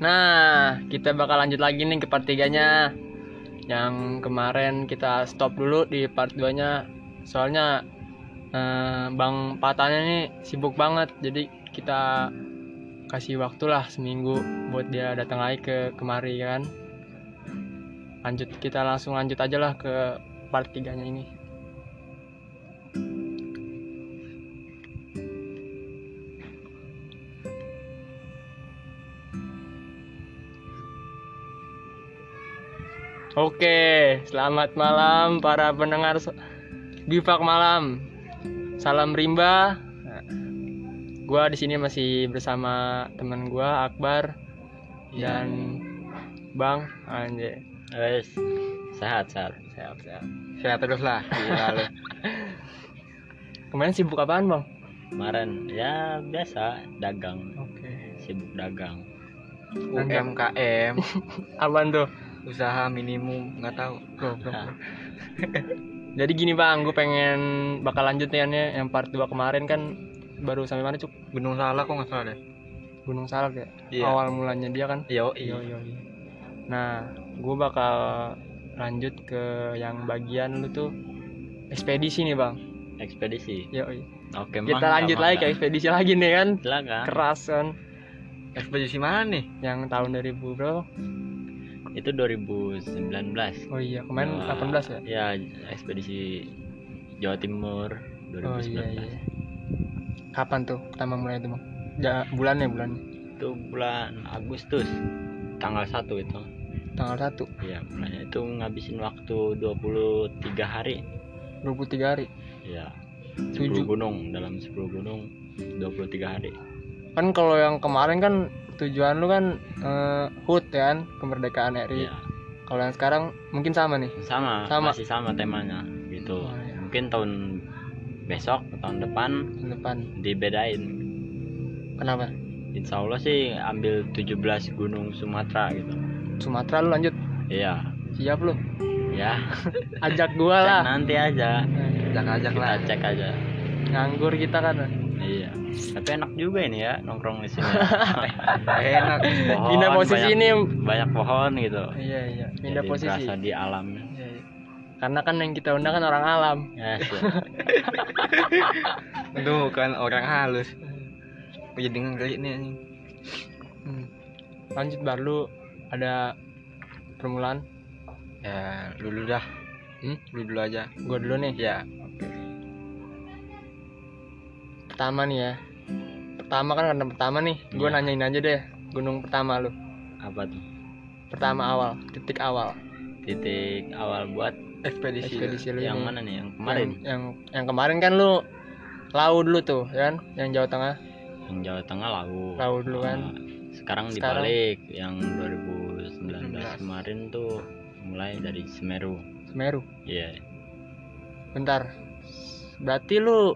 Nah, kita bakal lanjut lagi nih ke part 3-nya. Yang kemarin kita stop dulu di part 2-nya. Soalnya eh, Bang Patanya nih sibuk banget. Jadi kita kasih waktu lah seminggu buat dia datang lagi ke kemari kan. Lanjut kita langsung lanjut aja lah ke part 3-nya ini. Oke, selamat malam para pendengar Bifak Malam. Salam rimba. Gua di sini masih bersama teman gua Akbar dan Bang Anje. Wes, sehat sehat. Sehat, sehat. Sehat terus lah. Lu. Kemarin sibuk apaan, Bang? Kemarin ya biasa dagang, Oke. sibuk dagang. UMKM, Apaan tuh? Usaha minimum, nggak tahu. Goblok. Nah, Jadi gini, Bang, gue pengen bakal lanjut nih An, ya. yang part 2 kemarin kan baru sampai mana, Cuk? Gunung Salak kok nggak salah deh. Gunung Salak ya. Iya. Awal mulanya dia kan. Yo, Yo yo yo. Nah, gue bakal lanjut ke yang bagian lu tuh ekspedisi nih bang. ekspedisi. Yo. Oke, Kita mangga, lanjut lagi ke ekspedisi lagi nih kan. Silakan. Keras kan. Ekspedisi mana nih? Yang tahun 2000 berapa? Itu 2019. Oh iya kemarin Wah, 18 ya. Ya, ekspedisi Jawa Timur 2019. Oh iya iya. Kapan tuh pertama mulai itu bang? Ya, bulannya bulannya. Itu bulan Agustus tanggal 1 itu. Tanggal 1 Iya, bulannya itu ngabisin waktu 23 hari. 23 hari. Ya. 10 Tujuh. gunung dalam 10 gunung 23 hari. Kan kalau yang kemarin kan tujuan lu kan eh, HUT ya kan kemerdekaan RI. Iya. Kalau yang sekarang mungkin sama nih. sama, Sama. masih sama temanya gitu Oh, iya. mungkin tahun besok atau tahun depan Tahun depan. dibedain Kenapa? Insya Allah sih ambil 17 gunung Sumatera gitu Sumatera lu lanjut. iya Siap lu. ya Ajak gua lah. nanti aja Ajak-ajak kita lah. cek aja nganggur kita kan iya tapi enak juga ini ya nongkrong di sini Enak. Pohon, pindah posisi banyak, ini banyak pohon gitu iya iya pindah Jadi posisi berasa di alamnya Iya, iya. karena kan yang kita undang kan orang alam ya siap. Itu bukan orang halus. Gue jadi ngeri nih anjing. Hmm. lanjut baru ada permulaan Ya, lu dulu dah. Hmm? Lu dulu aja. gua dulu nih Ya, pertama nih ya. Pertama kan karena pertama nih gua Iya. nanyain aja deh gunung pertama lu. Apa tuh? Pertama awal titik awal. Titik awal buat ekspedisi. ekspedisi lu yang ini. mana nih? Yang kemarin? yang, yang yang kemarin kan lu lau dulu tuh ya kan? Yang Jawa Tengah. Yang Jawa Tengah lalu Lalu dulu kan. sekarang, Sekarang- dibalik yang 2019 kemarin tuh mulai dari Semeru. Semeru? Iya. Bentar berarti lu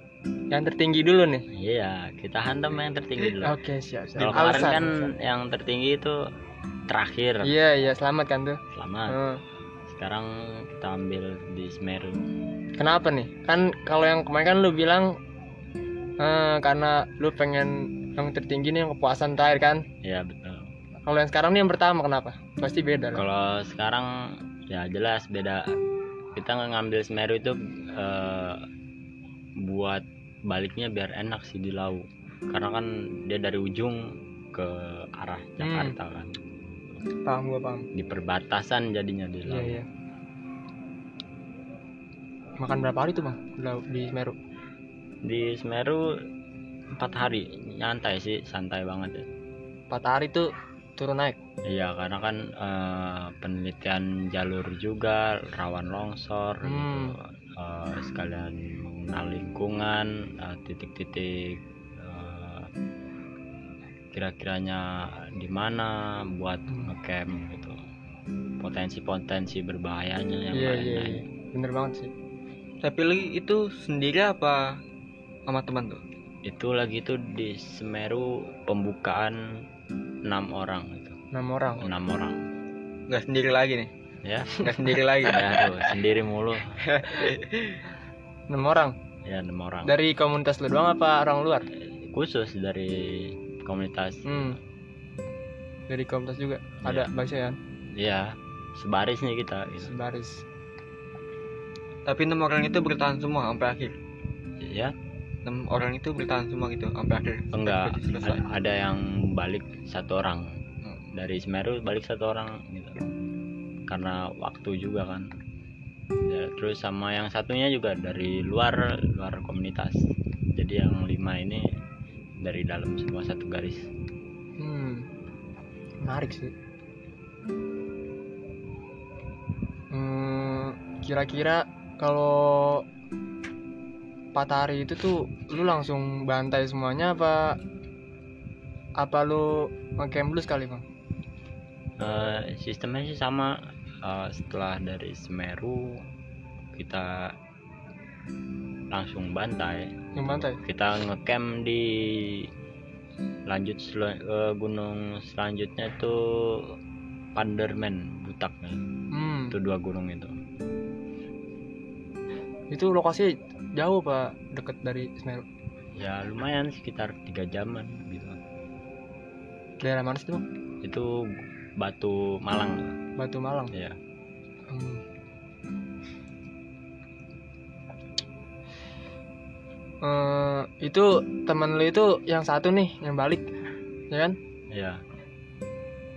yang tertinggi dulu nih iya kita hantam yang tertinggi dulu oke siap siap kalau kemarin Alasan, kan alasan. yang tertinggi itu terakhir iya iya selamat kan tuh selamat Hmm. sekarang kita ambil di Semeru Kenapa nih? Kan kalau yang kemarin kan lu bilang eh, karena lu pengen yang tertinggi nih yang kepuasan terakhir kan. iya betul Kalau yang sekarang nih yang pertama kenapa? Pasti beda kalau sekarang ya jelas beda kita ngambil Semeru itu eh, buat baliknya biar enak sih di laut karena kan dia dari ujung ke arah Hmm. Jakarta kan Paham gua paham. di perbatasan jadinya di Iya laut iya. Makan berapa hari tuh bang? Di Semeru. di Semeru empat hari nyantai sih santai banget ya Empat hari tuh turun naik. iya karena kan eh, penelitian jalur juga rawan longsor gitu. Hmm. Eh, sekalian mengenal lingkungan eh, titik-titik eh, kira-kiranya di mana buat ngecamp gitu potensi-potensi berbahayanya yang iya lain-lain. iya. Bener banget sih. Tapi lu itu sendiri apa sama teman tuh? itu lagi tuh di Semeru pembukaan enam orang gitu Enam orang. enam orang Gak sendiri lagi nih. ya Gak sendiri lagi. ya tuh sendiri mulu Enam orang. ya enam orang Dari komunitas lu doang apa orang luar? khusus dari komunitas Hmm. dari komunitas juga Iya. ada bagisnya kan Iya, sebaris nih kita. Gitu. sebaris Tapi enam orang itu bertahan semua sampai akhir. Ya, Enam orang itu bertahan semua gitu sampai akhir. enggak Sampai ada yang balik satu orang Hmm. dari Semeru balik satu orang gitu. Karena waktu juga kan. Ya, terus sama yang satunya juga dari luar luar komunitas. Jadi yang lima ini dari dalam semua satu garis. hmm menarik sih hmm, kira-kira kalau Patari itu tuh lu langsung bantai semuanya apa apa lu ngecamp dulu sekali bang Eh, sistemnya sih sama Eh, setelah dari Semeru kita langsung bantai. Yang bantai? Kita ngecamp di lanjut sel- ke gunung selanjutnya itu Panderman Butak ya. hmm. Itu dua gunung itu. Itu lokasi jauh pak deket dari Semeru? Ya lumayan sekitar tiga jaman gitu. Daerah mana sih tuh Bang? itu Batu Malang. Batu Malang? Ya Hmm. Eh, itu temen lu itu yang satu nih yang balik ya kan? Ya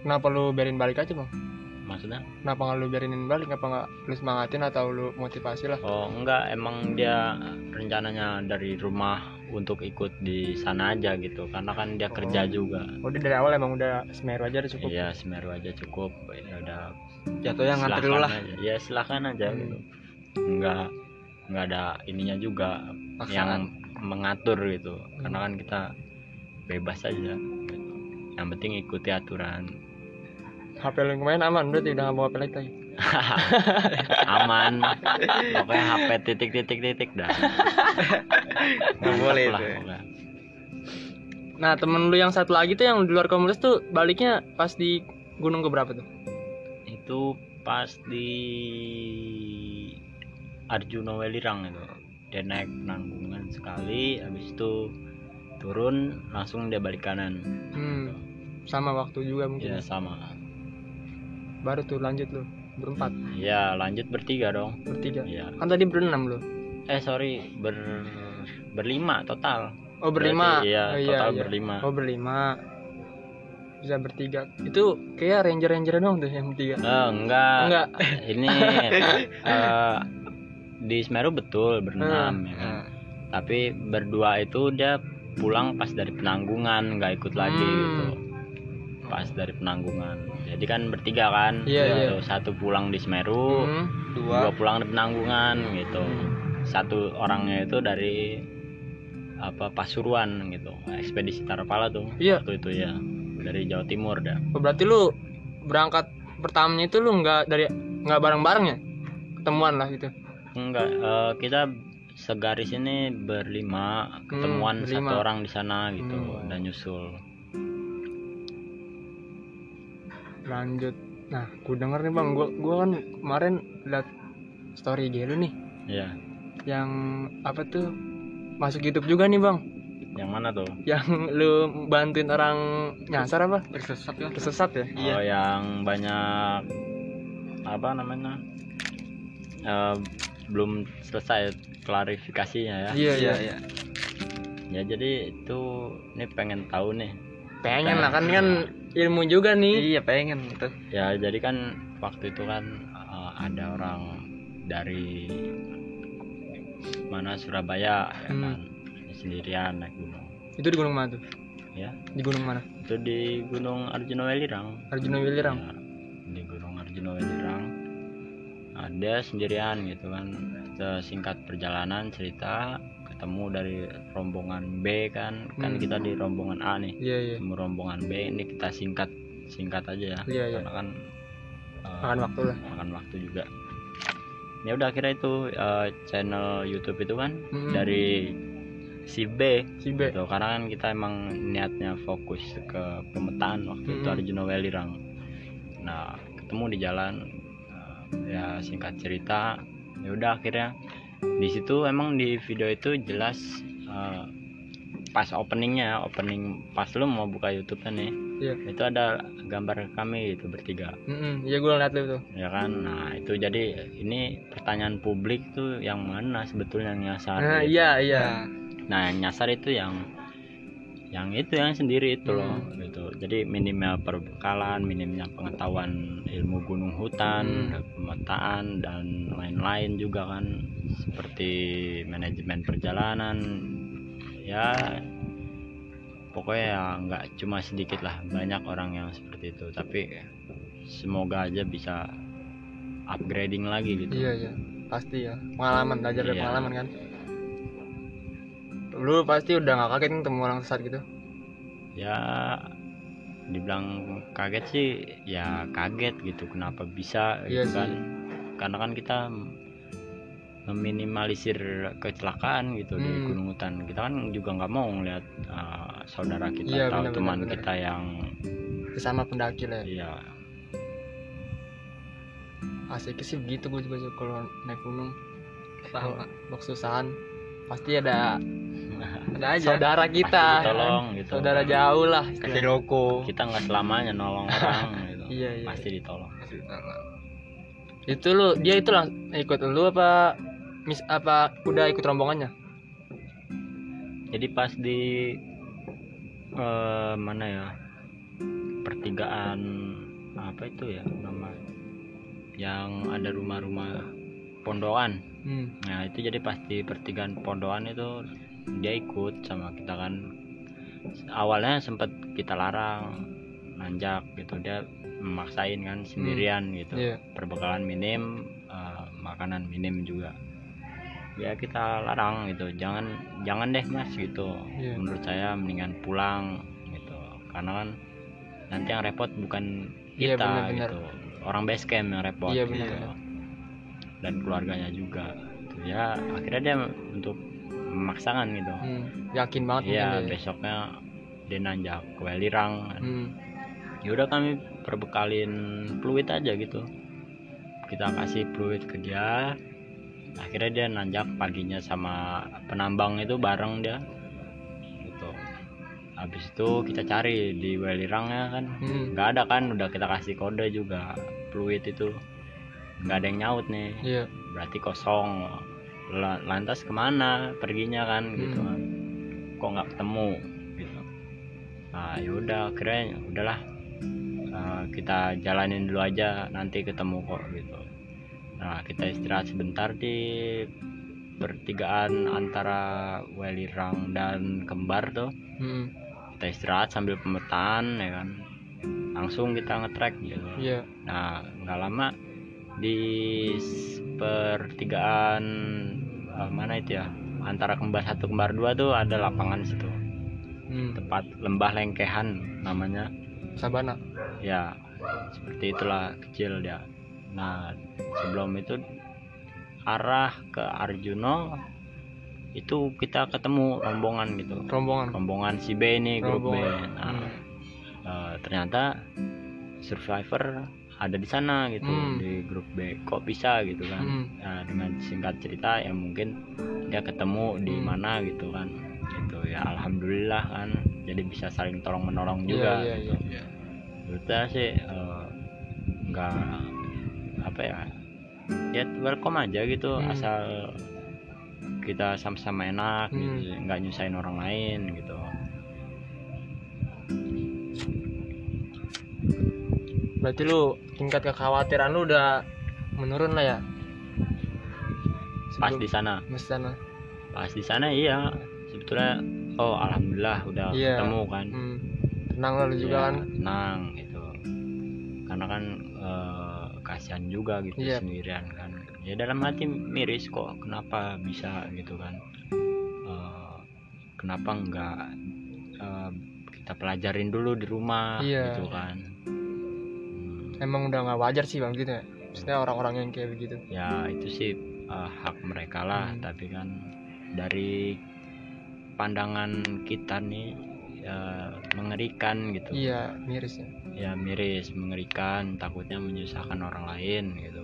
kenapa lu biarin balik aja bang? Maksudnya? Kenapa nggak lu biarinin balik? Kenapa nggak lu semangatin atau lu motivasi lah? Oh enggak. Emang dia rencananya dari rumah untuk ikut di sana aja gitu karena kan dia kerja Oh. juga udah dari awal emang udah Semeru aja udah cukup Iya Semeru aja cukup ya udah Jatuhnya ngantri lu silakan lah. aja. ya silahkan aja Hmm. gitu nggak nggak ada ininya juga Paksaan. yang mengatur gitu karena kan kita bebas aja gitu. yang penting ikuti aturan HP lu yang kemarin aman berarti udah nggak bawa HP lagi aman. Pokoknya HP titik titik titik dah. Nggak boleh lah itu ya. pokoknya. nah temen lu yang satu lagi tuh yang di luar komunitas tuh baliknya pas di gunung keberapa tuh? Itu pas di Arjuna Welirang itu. Dia naik penanggungan sekali habis itu turun langsung dia balik kanan. Hmm sama waktu juga mungkin. Ya sama. Baru tuh lanjut lu berempat. Ya lanjut bertiga dong. Bertiga. Ya kan tadi berenam lu eh sorry ber berlima total. Oh berlima. Berarti, iya oh, total berlima. Oh berlima. Bisa bertiga. Itu kayak ranger ranger dong tuh yang bertiga. Eh, enggak. Enggak. Ini eh, di Semeru betul berenam ya kan. Nah, tapi berdua itu dia pulang pas dari penanggungan nggak ikut lagi Hmm. gitu pas dari penanggungan jadi kan bertiga kan Iya, iya. Satu pulang di Semeru Hmm. dua dua pulang di penanggungan gitu satu orangnya itu dari apa Pasuruan gitu ekspedisi Tarapala tuh Iya. waktu itu ya dari Jawa Timur dah Oh, berarti lu berangkat pertamanya itu lu nggak dari nggak bareng bareng ya ketemuan lah gitu enggak eh, kita segaris ini berlima ketemuan berlima. satu orang di sana gitu Hmm. dan nyusul lanjut. Nah gue denger nih bang. Gua gua kan kemarin liat story IG lu nih. Ya yang apa tuh? Masuk YouTube juga nih bang. Yang mana tuh? Yang lu bantuin orang nyasar apa? Tersesat kan tersesat ya? Oh yang banyak apa namanya? Eh, belum selesai klarifikasinya ya. iya. Iya iya. Ya jadi itu ini pengen tahu nih. Pengen lah kan kan ilmu juga nih. Iya pengen gitu. Ya jadi kan waktu itu kan eh, ada orang dari mana Surabaya ya Hmm. kan. Sendirian naik gunung. itu di gunung mana tuh? Ya. Di gunung mana? Itu di Gunung Arjuna Welirang. Arjuna Wilirang Ya, di Gunung Arjuna Welirang. Ada sendirian gitu kan. Singkat perjalanan cerita ketemu dari rombongan B kan kan Hmm. kita di rombongan A nih. Iya iya. Ketemu rombongan B ini kita singkat singkat aja ya. Iya, iya. karena kan eh, makan waktu lah. makan waktu juga. Ya udah akhirnya itu eh, channel YouTube itu kan Mm-mm. dari si B. Si B. Gitu. Karena kan kita emang niatnya fokus ke pemetaan waktu itu Mm-mm. Arjuna Welirang. Nah ketemu di jalan uh, ya singkat cerita. Ya udah akhirnya di situ emang di video itu jelas uh, pas openingnya opening pas lu mau buka YouTube kan nih Iya. itu ada gambar kami itu bertiga. Mm-mm, iya gue ngeliat lu tuh ya kan? Nah itu jadi ini pertanyaan publik tuh yang mana sebetulnya yang nyasar nah gitu. iya iya. Nah yang nyasar itu yang yang itu yang sendiri itu loh Hmm. gitu. Jadi minimnya perbekalan minimnya pengetahuan ilmu gunung hutan Hmm. pemetaan dan lain-lain juga kan. Seperti manajemen perjalanan ya pokoknya ya nggak cuma sedikit lah banyak orang yang seperti itu. Tapi semoga aja bisa upgrading lagi gitu. Iya iya. Pasti ya. Pengalaman belajar dari Iya. pengalaman kan lu pasti udah nggak kaget kan ketemu orang sesat gitu ya dibilang kaget sih ya kaget gitu kenapa bisa Iya gitu sih. kan karena kan kita meminimalisir kecelakaan gitu di Hmm. gunung hutan kita kan juga nggak mau ngeliat uh, saudara kita Iya, atau teman kita yang sesama pendaki lah ya. ya asik sih begitu gue juga kalau naik gunung Sama. kalau kesusahan pasti ada Ada aja. saudara kita. Pasti ditolong gitu. Saudara jauh lah. Kasih rokok. kita nggak selamanya nolong orang gitu. Iya, iya, pasti ditolong. Itu lu dia itu lang ikut lu apa mis apa udah ikut rombongannya? Jadi pas di eh, mana ya pertigaan apa itu ya nama yang ada rumah-rumah pondokan hmm. nah itu jadi pas di pertigaan pondokan itu dia ikut sama kita kan. Awalnya sempat kita larang nanjak gitu. Dia memaksain kan sendirian gitu. Iya. Perbekalan minim eh, makanan minim juga. Ya kita larang gitu. Jangan jangan deh mas gitu. Iya. menurut saya mendingan pulang gitu. Karena kan nanti yang repot bukan Iya, kita benar-benar. gitu. Orang base camp yang repot Iya, gitu. dan keluarganya juga. Gitu. ya akhirnya dia untuk memaksakan gitu. Hmm. yakin banget Iya dia. besoknya dia nanjak ke Welirang. Hmm. ya udah kami perbekalin fluid aja gitu. Kita kasih fluid ke dia. Akhirnya dia nanjak paginya sama penambang itu bareng dia. Gitu. Habis itu kita cari di Welirangnya kan. Hmm. nggak ada kan udah kita kasih kode juga fluid itu. Nggak ada yang nyaut nih. Iya. Berarti kosong lantas ke mana? Perginya kan gitu Hmm. kan kok nggak ketemu gitu. Nah yaudah akhirnya udahlah. Eh, kita jalanin dulu aja nanti ketemu kok gitu. Nah kita istirahat sebentar di pertigaan antara Welirang dan Kembar tuh. Hmm. kita istirahat sambil pemetaan ya kan. Langsung kita ngetrek gitu. Iya. Nah, nggak lama di pertigaan eh, mana itu ya? Antara kembar satu kembar dua tuh ada lapangan situ. hmm. Tempat lembah lengkehan namanya. sabana Ya, seperti itulah kecil dia. Nah, sebelum itu arah ke Arjuno itu kita ketemu rombongan gitu. rombongan Rombongan si B ini grup B. rombongan Nah, hmm. eh, ternyata survivor ada di sana gitu Hmm. di grup B kok bisa gitu kan Hmm. nah dengan singkat cerita ya mungkin dia ketemu di Hmm. mana gitu kan gitu ya alhamdulillah kan jadi bisa saling tolong menolong Iya, juga iya, gitu. iya. Menurut saya sih eh, nggak apa ya ya welcome aja gitu Hmm. asal kita sama-sama enak Hmm. gitu nggak nyusahin orang lain gitu berarti lu tingkat kekhawatiran lu udah menurun lah ya? Pas Sebelum- di sana. Di sana. Pas di sana iya. Sebetulnya oh alhamdulillah udah Iya. ketemu kan. Hmm. tenang lah lu juga Iya, kan? tenang gitu. Karena kan eh, kasihan juga gitu Iya. sendirian kan. Ya dalam hati miris kok kenapa bisa gitu kan. Eh, kenapa enggak eh, kita pelajarin dulu di rumah Iya. gitu kan emang udah nggak wajar sih bang gitu ya. Maksudnya orang-orang yang kayak begitu. Ya itu sih eh, hak mereka lah. Hmm. tapi kan dari pandangan kita nih ya, mengerikan gitu. Iya miris ya. Ya miris mengerikan takutnya menyusahkan orang lain gitu.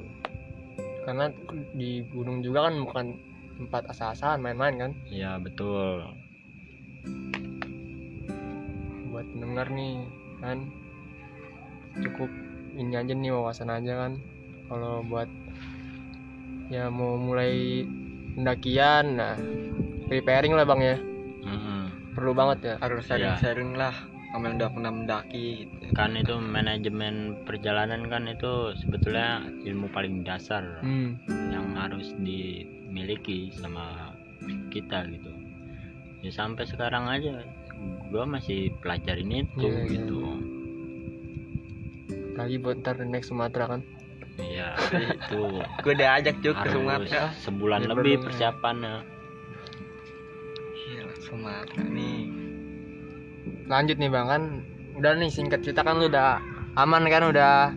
Karena di gunung juga kan bukan tempat asal-asalan main-main kan? Ya betul. Buat pendengar nih kan cukup ini aja nih wawasan aja kan. Kalau buat ya mau mulai pendakian nah preparing lah bang ya. Mm-mm. perlu banget ya harus sharing-sharing lah sama yang udah pernah mendaki gitu. Kan itu manajemen perjalanan kan itu sebetulnya ilmu paling dasar hmm. yang harus dimiliki sama kita gitu. Ya sampai sekarang aja gua masih pelajarin itu Iya, iya, gitu lagi buat ntar next Sumatera kan? Iya itu. Gue udah ajak juga ke Sumatera. sebulan Ya, lebih ya. persiapannya. Gila, Sumatera nih. Lanjut nih bang kan? Udah nih singkat cerita kan lu udah aman kan? Udah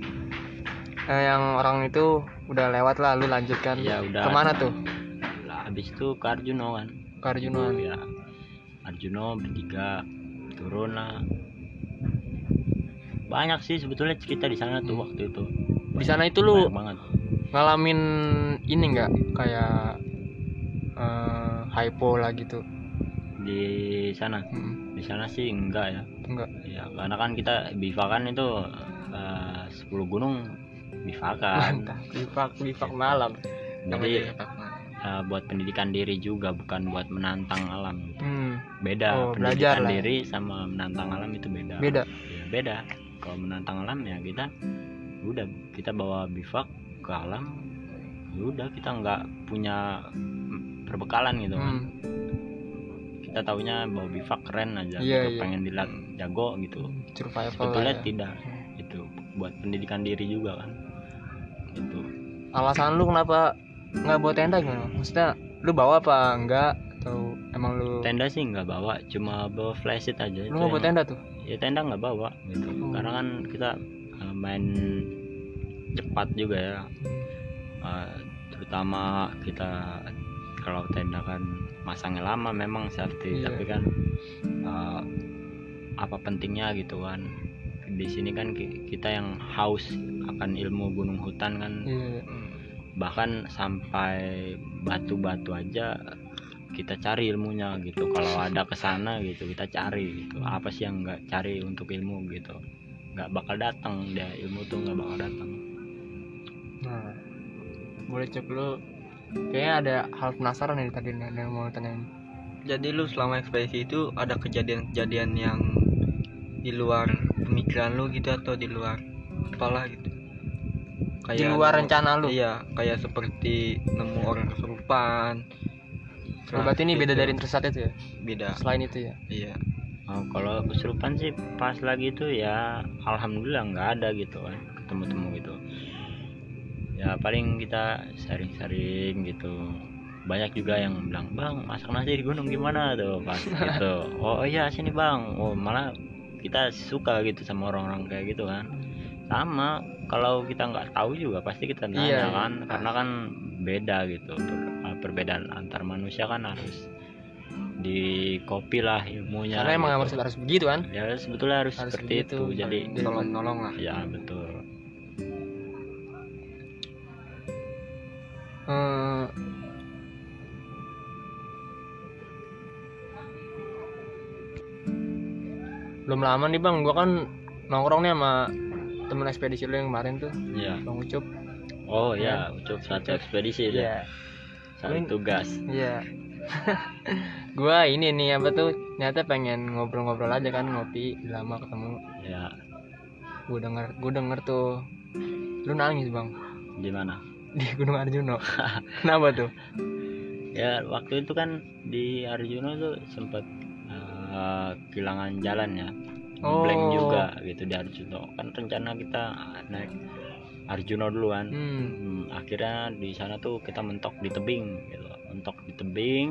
eh, yang orang itu udah lewat lah lu lanjut kan? Iya udah. Ke mana tuh? Lah habis itu ke Arjuno kan? Ke Arjunoan ya Arjuno bertiga turun lah banyak sih sebetulnya cerita di sana tuh waktu itu. Di sana itu lu banget. ngalamin ini nggak? Kayak eh hypo lah gitu. Di sana? Hmm, di sana sih enggak ya. Enggak ya karena kan kita bivakan itu eh, 10 gunung bivakan bivak bivak malam. Jadi eh, buat pendidikan diri juga bukan buat menantang alam. Hmm, beda. Oh, pendidikan diri sama menantang alam itu beda. Beda. Ya beda kalau menantang alam ya kita udah kita bawa bivak ke alam ya udah kita nggak punya perbekalan gitu. Kan hmm, kita taunya bawa bivak keren aja Iya, gitu, iya. pengen dilihat jago gitu. Survival sebetulnya lah ya. tidak itu buat pendidikan diri juga kan. Itu alasan lu kenapa nggak bawa tenda gimana? Maksudnya lu bawa apa enggak atau emang lu tenda sih nggak bawa cuma bawa flashlight aja. Lu nggak bawa tenda tuh ya tenda nggak bawa. Gitu. Hmm. karena kan kita uh, main cepat juga ya. Uh, terutama kita kalau tenda kan masangnya lama memang safety. Iya. tapi kan uh, apa pentingnya gitu kan. Di sini kan ki- kita yang haus akan ilmu gunung hutan kan. Iya. Bahkan sampai batu-batu aja kita cari ilmunya gitu. Kalau ada ke sana gitu kita cari gitu. Apa sih yang nggak cari untuk ilmu gitu? Nggak bakal datang dia ilmu tuh nggak bakal datang. Nah boleh cek lu. Kayaknya ada hal penasaran nih tadi nih yang mau tanyain jadi lu selama ekspedisi itu ada kejadian-kejadian yang di luar pemikiran lu gitu atau di luar apalah gitu? Di luar rencana lu? Iya kayak seperti nemu orang kesurupan Oh, berarti ini beda Gitu. dari intersat itu ya? Beda. Selain itu ya? Iya. Oh, kalau kesurupan sih pas lagi itu ya alhamdulillah nggak ada gitu kan ketemu-temu gitu. Ya paling kita sharing-sharing gitu. Banyak juga yang bilang bang masak nasi di gunung gimana? tuh pas gitu. Oh iya sini bang. Oh malah kita suka gitu sama orang-orang kayak gitu kan. Sama kalau kita nggak tahu juga pasti kita nanya Iya, iya. kan karena kan beda gitu perbedaan antar manusia kan harus di copy lah ilmunya karena emang gitu. harus harus begitu kan? Ya sebetulnya harus, Harus seperti begitu. itu. jadi tolong nolong lah. Ya betul. Eh, belum lama nih bang. Gua kan nongkrong nih sama temen ekspedisi lu yang kemarin tuh. Ya bang Ucup. Oh ya ucup satu ekspedisi ya iya satu tugas. Iya. Gua ini nih apa tuh? Ternyata pengen ngobrol-ngobrol aja kan ngopi lama ketemu. Ya gua denger gua denger tuh. Lu nangis bang? Gimana? Di Gunung Arjuno kenapa tuh? Ya waktu itu kan di Arjuna tuh sempat eh, kehilangan jalan ya. Oh. blank juga gitu di Arjuna. Kan rencana kita naik Arjuna duluan. Hmm. Hmm, akhirnya di sana tuh kita mentok di tebing gitu. Mentok di tebing.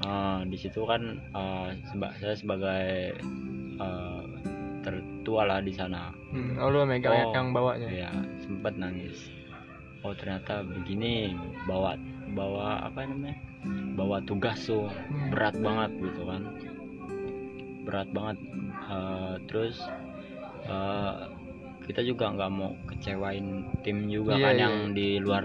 Eh, di situ kan eh, seba- saya sebagai eh, tertua lah di sana. Hmm. oh lu megang Oh. yang bawa ya sempat nangis. Oh ternyata begini bawa bawa apa namanya? Bawa tugas tuh. Hmm. berat banget gitu kan. Berat banget. Eh, terus eh, kita juga nggak mau kecewain tim juga Iya, kan iya. yang di luar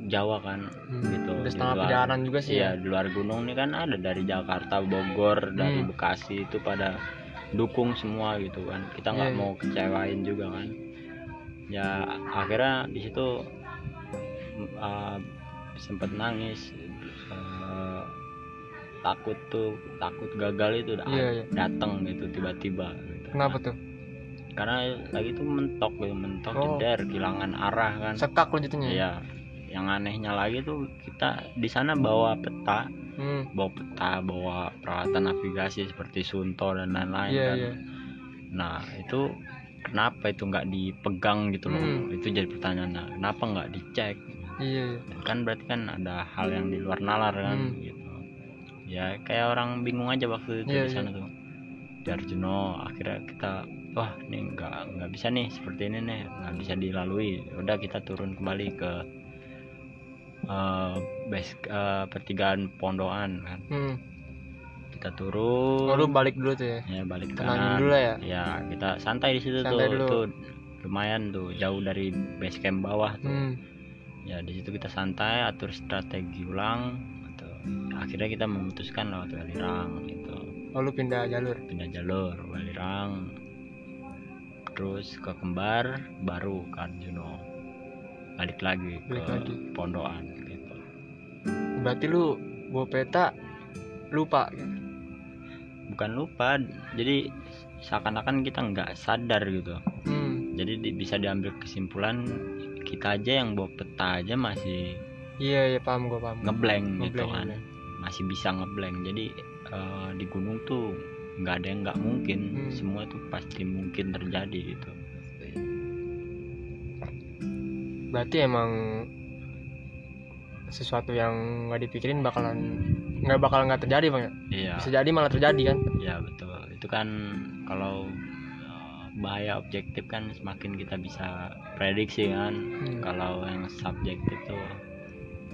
Jawa kan Hmm. gitu udah di setengah luar- perjalanan juga sih Iya ya di luar gunung nih kan ada dari Jakarta Bogor dari Hmm. Bekasi itu pada dukung semua gitu kan kita nggak Iya, iya. mau kecewain juga kan ya akhirnya di situ uh, sempet nangis uh, takut tuh takut gagal itu Iya, iya. datang gitu tiba-tiba gitu. kenapa tuh karena lagi tuh mentok gitu mentok Oh. jeder kehilangan arah kan sekak lo jatuhnya ya Iya. Yang anehnya lagi tuh kita di sana bawa peta, hmm. bawa peta, bawa peralatan navigasi seperti Sunto dan lain-lain iya kan. iya Nah itu kenapa itu nggak dipegang gitu loh? Hmm. Itu jadi pertanyaan. Nah, kenapa nggak dicek? iya iya Kan berarti kan ada hal yang di luar nalar kan Hmm. gitu. Ya kayak orang bingung aja waktu itu Iya, di sana tuh. Di Arjuno akhirnya kita wah ini nggak nggak bisa nih seperti ini nih nggak bisa dilalui. Udah kita turun kembali ke eh base eh, pertigaan pondokan kan. Hmm. kita turun. Oh lu balik dulu tuh ya? Ya balik kanan dulu ya? Ya kita santai di situ Santai tuh dulu. itu lumayan tuh jauh dari base camp bawah tuh. Hmm. ya di situ kita santai atur strategi ulang gitu. akhirnya kita memutuskan lewat Welirang gitu. Oh lu pindah jalur? Pindah jalur Welirang terus ke Kembar baru ke Arjuno balik lagi Balik ke lagi. Pondokan gitu. Berarti lu bawa peta lupa bukan lupa jadi seakan-akan kita nggak sadar gitu. Hmm. jadi di- bisa diambil kesimpulan kita aja yang bawa peta aja masih iya iya paham gua paham. ngeblank gitu Ngeblank, kan. ngeblank. masih bisa ngeblank jadi eh, di gunung tuh nggak ada yang nggak mungkin. Hmm. semua tuh pasti mungkin terjadi gitu. Berarti emang sesuatu yang nggak dipikirin bakalan nggak bakal nggak terjadi bang ya? Iya. Bisa jadi malah terjadi kan? Ya betul. Itu kan kalau eh, bahaya objektif kan semakin kita bisa prediksi kan? Hmm. kalau yang subjektif tuh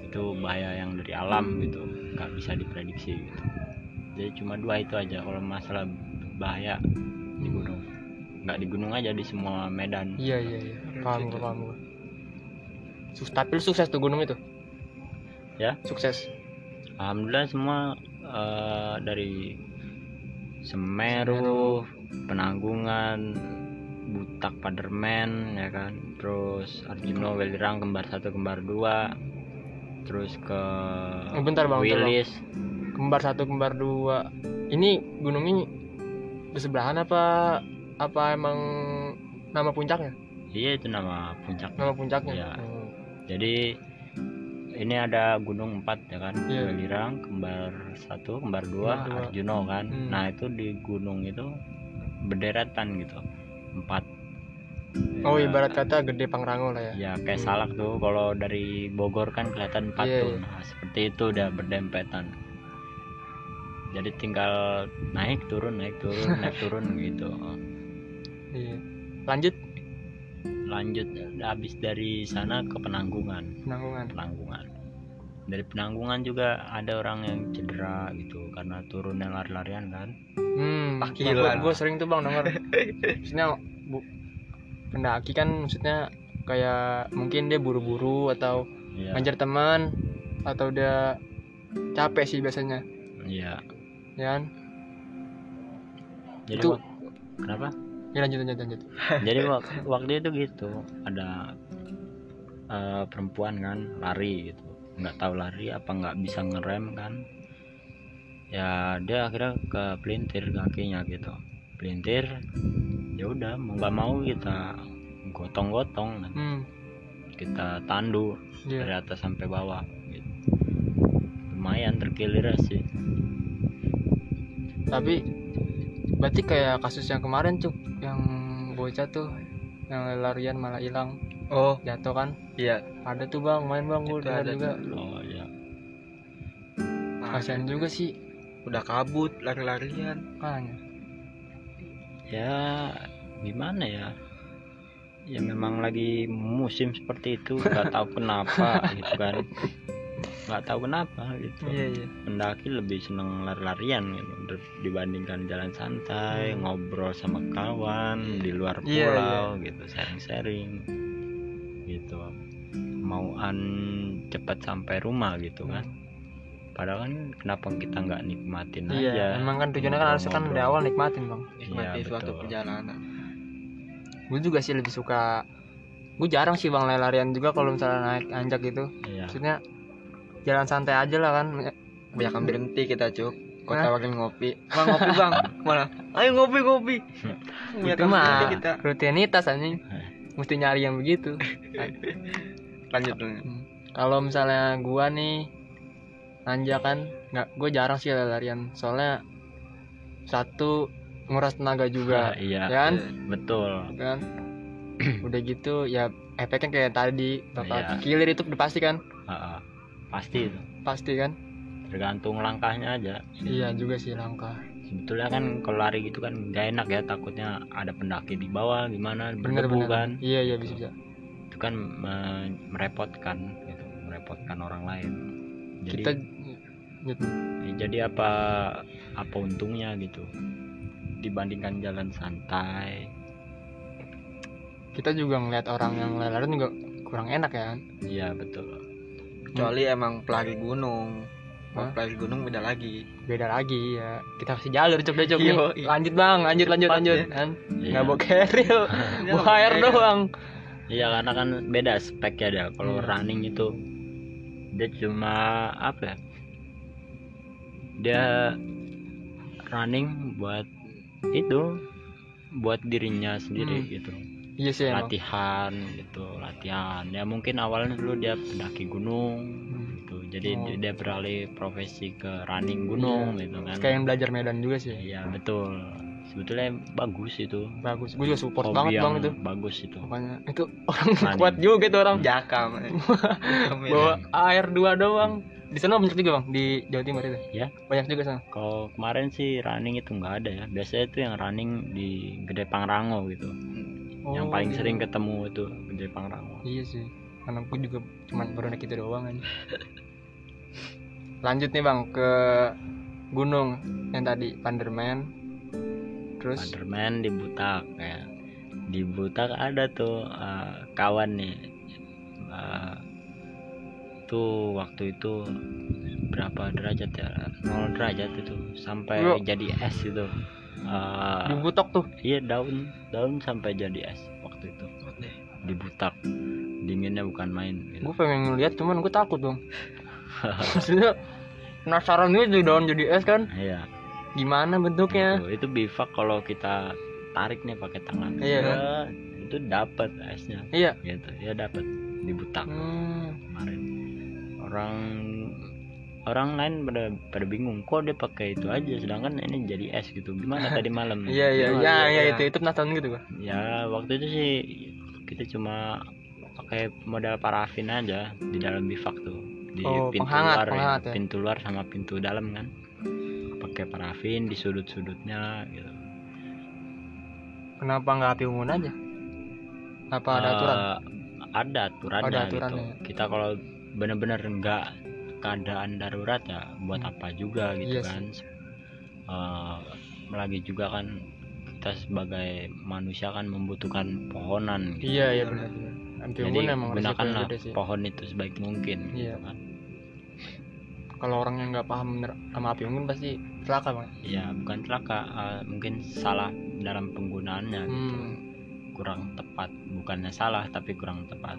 itu bahaya yang dari alam gitu. Nggak bisa diprediksi gitu jadi cuma dua itu aja. Kalau masalah bahaya di gunung. Nggak di gunung aja di semua medan. Iya iya iya. Paham gua paham Sus- tapi lu sukses tuh gunung itu? Ya. sukses. Alhamdulillah semua eh, dari Semeru, Penanggungan, Butak Padermen ya kan, terus Arjuno Welirang kembar satu kembar dua, terus ke Oh, bentar, Bang, bentar, Bang. Kembar satu kembar dua ini gunung ini bersebelahan apa apa emang nama puncaknya iya itu nama puncak. nama puncaknya Iya. Oh. Jadi ini ada gunung empat ya kan, Iya. Welirang kembar satu, kembar dua, Kembar dua. Arjuno kan. Hmm. Nah itu di gunung itu berderetan gitu, empat. oh Ya, ibarat kata gede pangrango lah ya ya kayak Hmm. salak tuh kalau dari Bogor kan kelihatan empat Iya, tuh iya. Nah, seperti itu udah berdempetan jadi tinggal naik turun naik turun naik turun gitu. Iya. Lanjut? Lanjut habis dari sana ke penanggungan. Penanggungan. Penanggungan. Dari penanggungan juga ada orang yang cedera gitu karena turunnya lari-larian kan. Hmm Takilan. gue sering tuh bang denger. Maksudnya bu pendaki kan maksudnya kayak mungkin dia buru-buru atau iya. ngajar teman atau udah capek sih biasanya. Iya ya kan? Jadi Itu- kenapa? Ya lanjut lanjut lanjut. Jadi wak- waktu itu gitu. Ada eh, perempuan kan lari gitu. Nggak tahu lari apa nggak bisa ngerem kan. Ya dia akhirnya ke pelintir kakinya gitu. Pelintir ya udah mau nggak mau kita gotong-gotong kan. hmm. Kita tandu iya. dari atas sampai bawah gitu. lumayan terkilir sih tapi berarti kayak kasus yang kemarin cuk yang bocah tuh yang larian malah hilang. Oh. Jatuh kan? Iya. Ada tuh bang main bang gue dengar ada juga. oh ya Nah, kasihan juga sih. Udah kabut lari-larian. Makanya. Ya gimana ya? Ya memang lagi musim seperti itu nggak tahu kenapa gitu kan nggak tahu kenapa gitu. Iya iya. Pendaki lebih seneng lari-larian gitu dibandingkan jalan santai ngobrol sama kawan di luar Hmm. Iya, pulau gitu sharing-sharing. Gitu. Mauan cepat sampai rumah gitu kan. Padahal kan kenapa kita nggak nikmatin iya aja? emang kan tujuannya kan harusnya kan dari awal nikmatin bang. Nikmati Iya, suatu betul. perjalanan. Gue juga sih lebih suka gue jarang sih bang lari-larian juga kalau misalnya naik anjak gitu. Iya. Maksudnya jalan santai aja lah kan. Kebanyakan berhenti kita cuk. Kau tawarin ngopi. Bang ngopi bang. Mana? Ayo ngopi ngopi. Itu mah kita. rutinitas anjing. Mesti nyari yang begitu. Lanjut Hmm. kalau misalnya gua nih nanjakan nggak gue jarang sih larian soalnya satu nguras tenaga juga. Iya ya kan? betul. Kan? Udah gitu ya efeknya kayak tadi bakal Iya. kilir itu udah pasti kan? Ha-ha. Pasti. Itu pasti kan? Tergantung langkahnya aja iya juga sih langkah. Sebetulnya kan kalau lari gitu kan gak enak ya takutnya ada pendaki di bawah gimana? Bener berdebu bener. kan? Iya iya bisa bisa. Itu kan me- merepotkan gitu merepotkan orang lain. Jadi kita gitu. ya jadi apa apa untungnya gitu? Dibandingkan jalan santai. Kita juga ngeliat orang yang lari juga kurang enak ya kan? Iya betul kecuali emang pelari gunung Hah? Kalau pelari gunung beda lagi beda lagi ya kita kasih jalur cok deh cok nih. Yo, iya. lanjut bang lanjut lanjut Cepat lanjut ya. kan Iya. nggak bawa keril Iya, bawa air doang iya karena kan beda speknya dia kalau Iya. running itu dia cuma apa ya dia running buat itu buat dirinya sendiri Hmm. gitu iya sih emang. Latihan gitu latihan. Ya mungkin awalnya dulu dia pendaki gunung Hmm. gitu. Jadi Oh. dia- beralih profesi ke running gunung gitu kan. Kayak yang belajar medan juga sih. Iya betul. Sebetulnya bagus itu. Bagus. Gue juga support Hobi banget bang itu. bagus itu. Pokoknya itu orang Running. kuat juga itu orang. Jakam bawa air dua doang. Di sana banyak juga bang di Jawa Timur itu. Ya. banyak juga sana. Kalau kemarin sih running itu nggak ada ya. Biasanya itu yang running di Gede Pangrango gitu yang Oh, paling iya. sering ketemu itu Gede Pangrango iya sih karena gue juga cuman baru naik itu doang aja lanjut nih bang ke gunung yang tadi Panderman. Terus? Spiderman di Butak ya. Di Butak ada tuh eh, kawan nih. Eh, tuh waktu itu berapa derajat ya? 0 derajat itu sampai jadi es itu Eh, di Butok tuh. iya daun. Daun sampai jadi es waktu itu. Di Butak dinginnya bukan main. Gitu. gue pengen ngeliat cuman gue takut dong maksudnya penasaran juga tuh daun jadi es kan? Iya. Gimana bentuknya? Gitu. itu bivak kalau kita tarik nih pakai tangan. Iya, kan? Ya, itu dapat esnya. Iya. Gitu. Ya dapat di Butak hmm. kemarin. Orang orang lain pada pada bingung kok dia pakai itu aja sedangkan ini jadi es gitu. Gimana tadi malam? Iya iya Gimana? iya iya iya. itu itu penasaran gitu gua ya waktu itu sih kita cuma pakai modal parafin aja di dalam bivak tuh. Di Oh, pintu penghangat, luar penghangat ya? pintu luar sama pintu dalam kan. Pakai parafin di sudut-sudutnya gitu. Kenapa nggak api unggun aja? Apa ada Eh, aturan? ada aturannya Oh, ada gitu. Kita kalau bener-bener enggak keadaan darurat ya buat Hmm. apa juga gitu Iya sih. kan Eh, lagi juga kan kita sebagai manusia kan membutuhkan pohonan gitu. iya iya benar jadi gunakanlah pohon itu sebaik mungkin Iya. gitu kan kalau orang yang nggak paham bener sama api unggun pasti celaka bang ya bukan celaka eh, mungkin salah dalam penggunaannya gitu. hmm. kurang tepat bukannya salah tapi kurang tepat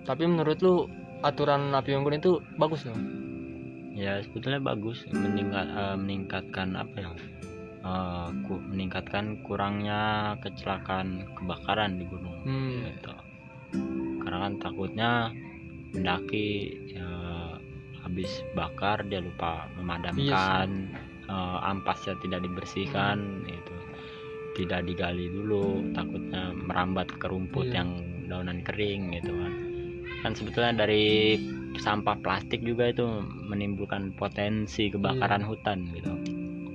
tapi menurut lu aturan api unggun itu bagus loh ya sebetulnya bagus. Meningkat eh, meningkatkan apa ya? Eh, ku- meningkatkan kurangnya kecelakaan kebakaran di gunung. Hmm. gitu. Karena kan takutnya pendaki eh, habis bakar dia lupa memadamkan eh, ampasnya tidak dibersihkan itu tidak digali dulu takutnya merambat ke rumput Iya. yang daunan kering gitu kan kan sebetulnya dari sampah plastik juga itu menimbulkan potensi kebakaran hutan gitu.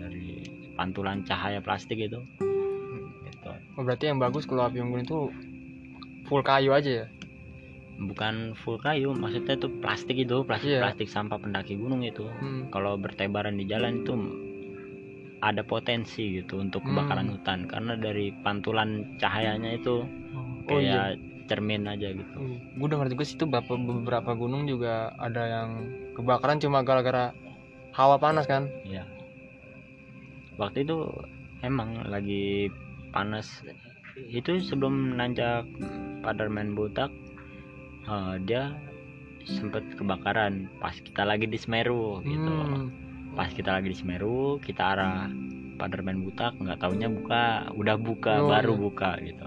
Dari pantulan cahaya plastik itu. Gitu. Oh, berarti yang bagus kalau api unggun itu full kayu aja ya? Bukan full kayu maksudnya itu plastik itu plastik Iya. plastik sampah pendaki gunung itu. Hmm. kalau bertebaran di jalan itu ada potensi gitu untuk Hmm. kebakaran hutan. Karena dari pantulan cahayanya itu oh iya kayak cermin aja gitu. Gue dengar juga sih tuh beberapa gunung juga ada yang kebakaran cuma gara-gara hawa panas kan? Ya waktu itu emang lagi panas. Itu sebelum nanjak Paderman Butak eh, dia sempet kebakaran. Pas kita lagi di Semeru gitu. Hmm. pas kita lagi di Semeru kita arah Paderman Butak nggak taunya buka. Udah buka Oh, baru iya. buka gitu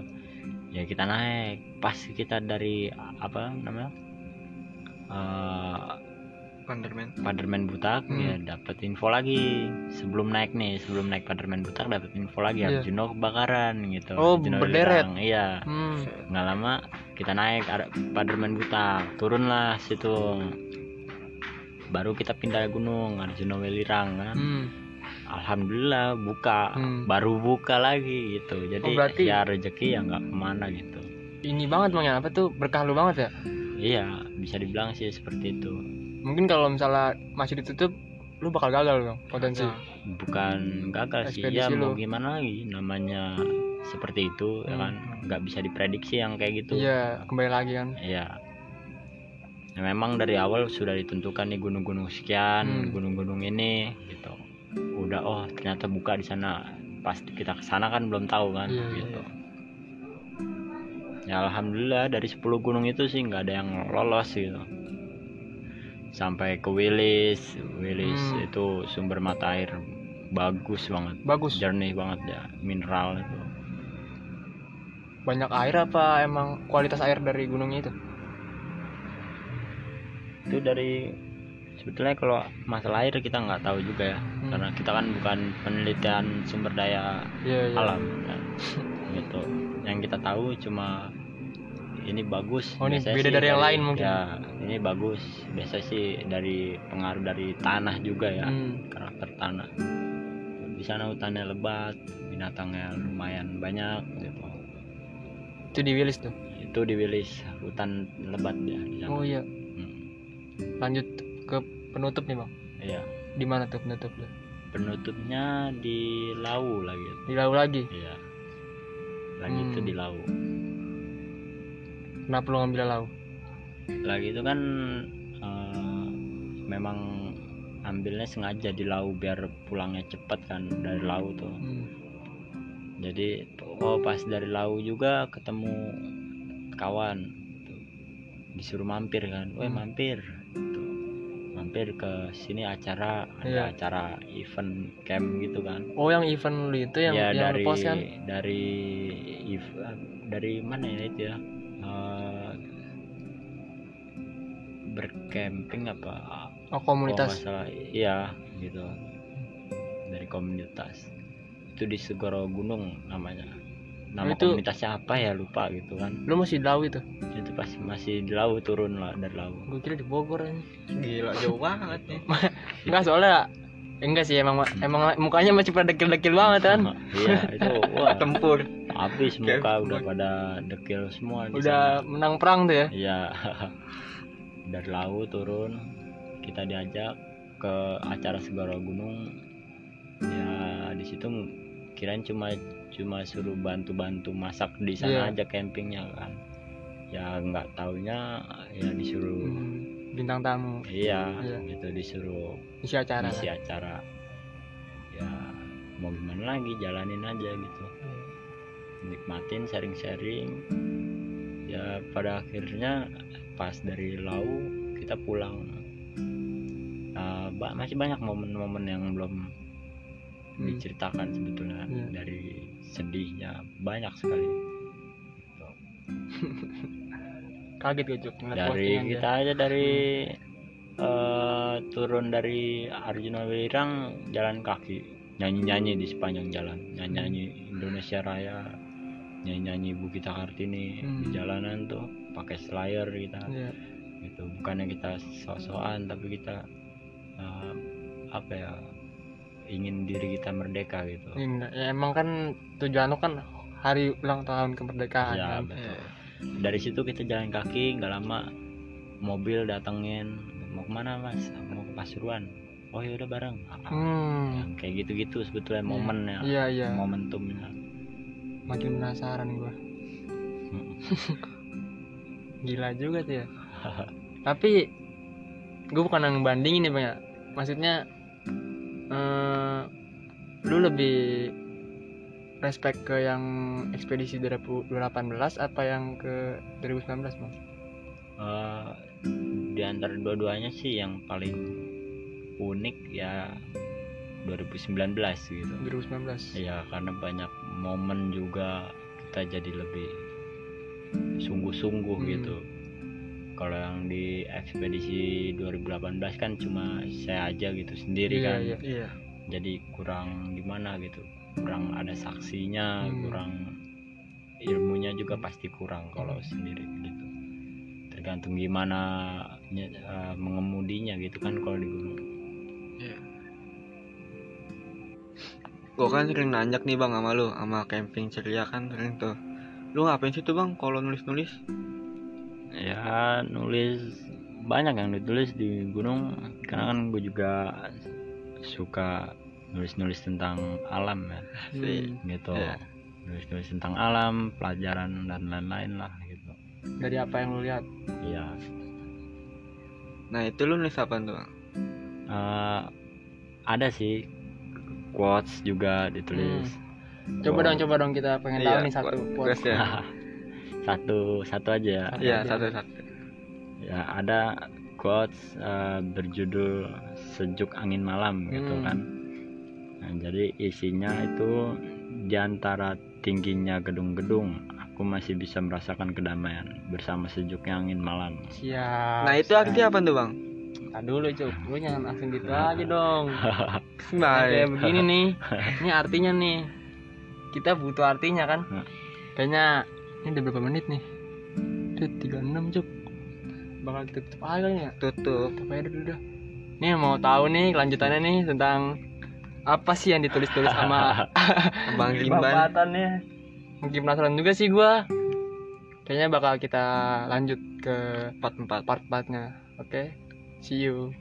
ya kita naik pas kita dari apa namanya eh, Panderman Paderman Butak Hmm. ya dapat info lagi sebelum naik nih sebelum naik Paderman Butak dapat info lagi Iya. Arjuno kebakaran gitu Oh, Arjuna berderet. Welirang. iya Hmm. nggak lama kita naik ada Paderman Butak turunlah situ baru kita pindah gunung Arjuna Welirang kan Hmm. Alhamdulillah buka Hmm. baru buka lagi gitu jadi Oh, berarti- ya rezeki ya nggak ke mana gitu Ini banget bang ya apa tuh berkah lu banget ya? iya bisa dibilang sih seperti itu Mungkin kalau misalnya masih ditutup, lu bakal gagal bang potensi. Bukan gagal sih ya Ekspedisi mau lu. gimana lagi namanya seperti itu ya Hmm. kan nggak bisa diprediksi yang kayak gitu Iya kembali lagi kan. Iya. Ya, memang dari awal sudah ditentukan nih gunung-gunung sekian Hmm. gunung-gunung ini gitu udah oh ternyata buka di sana. Pas kita ke sana kan belum tahu kan Iya, gitu. ya alhamdulillah dari 10 gunung itu sih nggak ada yang lolos gitu. Sampai ke Wilis Wilis Hmm. itu sumber mata air bagus banget. Bagus. jernih banget ya. Mineral itu. Banyak air apa emang kualitas air dari gunungnya itu? itu dari sebetulnya kalau masalah air kita nggak tahu juga ya Hmm. karena kita kan bukan penelitian sumber daya Iya iya. alam kan gitu yang kita tahu cuma ini bagus Oh, ini beda sih dari yang lain mungkin. ya ini bagus biasa sih dari pengaruh dari tanah juga ya Hmm. karakter tanah di sana hutannya lebat binatangnya lumayan banyak gitu Itu di Wilis tuh. itu di Wilis hutan lebat ya di sana Oh iya. Hmm. Lanjut ke penutup nih bang. iya Di mana tuh penutup lu? penutupnya di Lau lagi Di Lau lagi. iya lagi itu Hmm. di Lau Kenapa lu ngambil Lau? lagi itu kan eh, memang ambilnya sengaja di Lau biar pulangnya cepet kan dari Lau tuh Hmm. jadi oh pas dari Lau juga ketemu kawan disuruh mampir kan weh Hmm. mampir Tuh. Mampir ke sini acara ada Iya. acara event camp gitu kan Oh yang event lu itu yang ya yang dari post kan? dari ev- dari mana ya itu ya Eh, bercamping apa Oh Oh, komunitas. salah iya gitu dari komunitas itu di Segoro Gunung namanya nama Itu- komunitasnya apa ya lupa gitu kan Lu masih di Lau itu? itu pasti masih di laut turun lah dari laut Gue kira di Bogor ini. gila jauh banget nih Enggak soalnya enggak sih emang emang mukanya masih pada dekil-dekil banget kan. iya itu wah tempur habis muka udah pada dekil semua Udah menang perang tuh ya. Iya. Dari laut turun, kita diajak ke acara Segara Gunung. Ya di situ kirain cuma cuma suruh bantu-bantu masak di sana Iya. aja campingnya kan. Ya nggak taunya ya disuruh Hmm, Bintang tamu iya Iya. gitu disuruh isi acara. isi acara. Ya mau gimana lagi jalanin aja gitu. nikmatin sharing-sharing ya pada akhirnya pas dari Lau kita pulang Uh, masih banyak momen-momen yang belum Hmm. diceritakan sebetulnya Iya. dari sedihnya banyak sekali. Kaget gue Cuk, dari kita aja dari uh, turun dari Arjuna Welirang jalan kaki. Nyanyi-nyanyi di sepanjang jalan. Nyanyi-nyanyi Indonesia Raya. Nyanyi-nyanyi Bu Kita Kartini di Hmm. jalanan tuh pakai slayer kita. Iya. gitu. Bukannya kita sok-sokan tapi kita uh, apa ya ingin diri kita merdeka gitu. Iya, ya, emang kan tujuan lu kan hari ulang tahun kemerdekaan ya kan. betul. Dari situ kita jalan kaki nggak lama mobil datengin mau ke mana mas? Mau ke Pasuruan? Oh ya udah bareng. Hmm. yang kayak gitu-gitu sebetulnya Iya. momennya Iya iya. momentumnya. Makin penasaran gua. gila juga tuh ya. Tapi gue bukan yang bandingin nih bang ya. Maksudnya eh, lu lebih respect ke yang ekspedisi 2018 apa yang ke 2019 bang? Eh, di antara dua-duanya sih yang paling unik ya 2019 gitu. 2019 ya karena banyak momen juga kita jadi lebih sungguh-sungguh Hmm. gitu kalau yang di ekspedisi 2018 kan cuma saya aja gitu sendiri Iya, kan. iya. iya. Jadi kurang gimana gitu kurang ada saksinya Hmm. kurang ilmunya juga pasti kurang kalau sendiri gitu. Tergantung gimana eh, mengemudinya gitu kan kalau di gunung. Gua kan sering nanjak nih bang sama lu sama camping ceria kan sering tuh. Lu ngapain sih tuh bang kalau nulis nulis ya nulis. Banyak yang ditulis di gunung. Karena kan gue juga suka nulis-nulis tentang alam ya. Hmm, gitu. Iya. nulis-nulis tentang alam pelajaran dan lain-lain lah gitu. Dari apa yang lu lihat? Iya. Nah itu lu nulis apa tuh Eh, ada sih. Quotes juga ditulis. Coba Oh. dong coba dong. Kita pengen tahu Iya, nih satu quote- quotes. quotes. ya satu satu aja ya. Satu iya aja. satu satu. Ya ada quotes eh, berjudul sejuk angin malam gitu Hmm. kan. Nah, jadi isinya itu di antara tingginya gedung-gedung aku masih bisa merasakan kedamaian bersama sejuknya angin malam. Siap nah itu artinya apa tuh bang? Nah, dulu cuk. Lu jangan langsung gitu aja dong. Nah kayak begini nih. Ini artinya nih. Kita butuh artinya kan? Hmm. kayaknya ini udah berapa menit nih? Udah 36 cuk. Bakal tutup aja kali ya? Tutup. Tutup aja dulu dah. Nih mau tahu nih kelanjutannya nih tentang apa sih yang ditulis-tulis sama bang bapatannya mungkin penasaran juga sih gua. Kayaknya bakal kita lanjut ke empat empat. part 4 nya oke? See you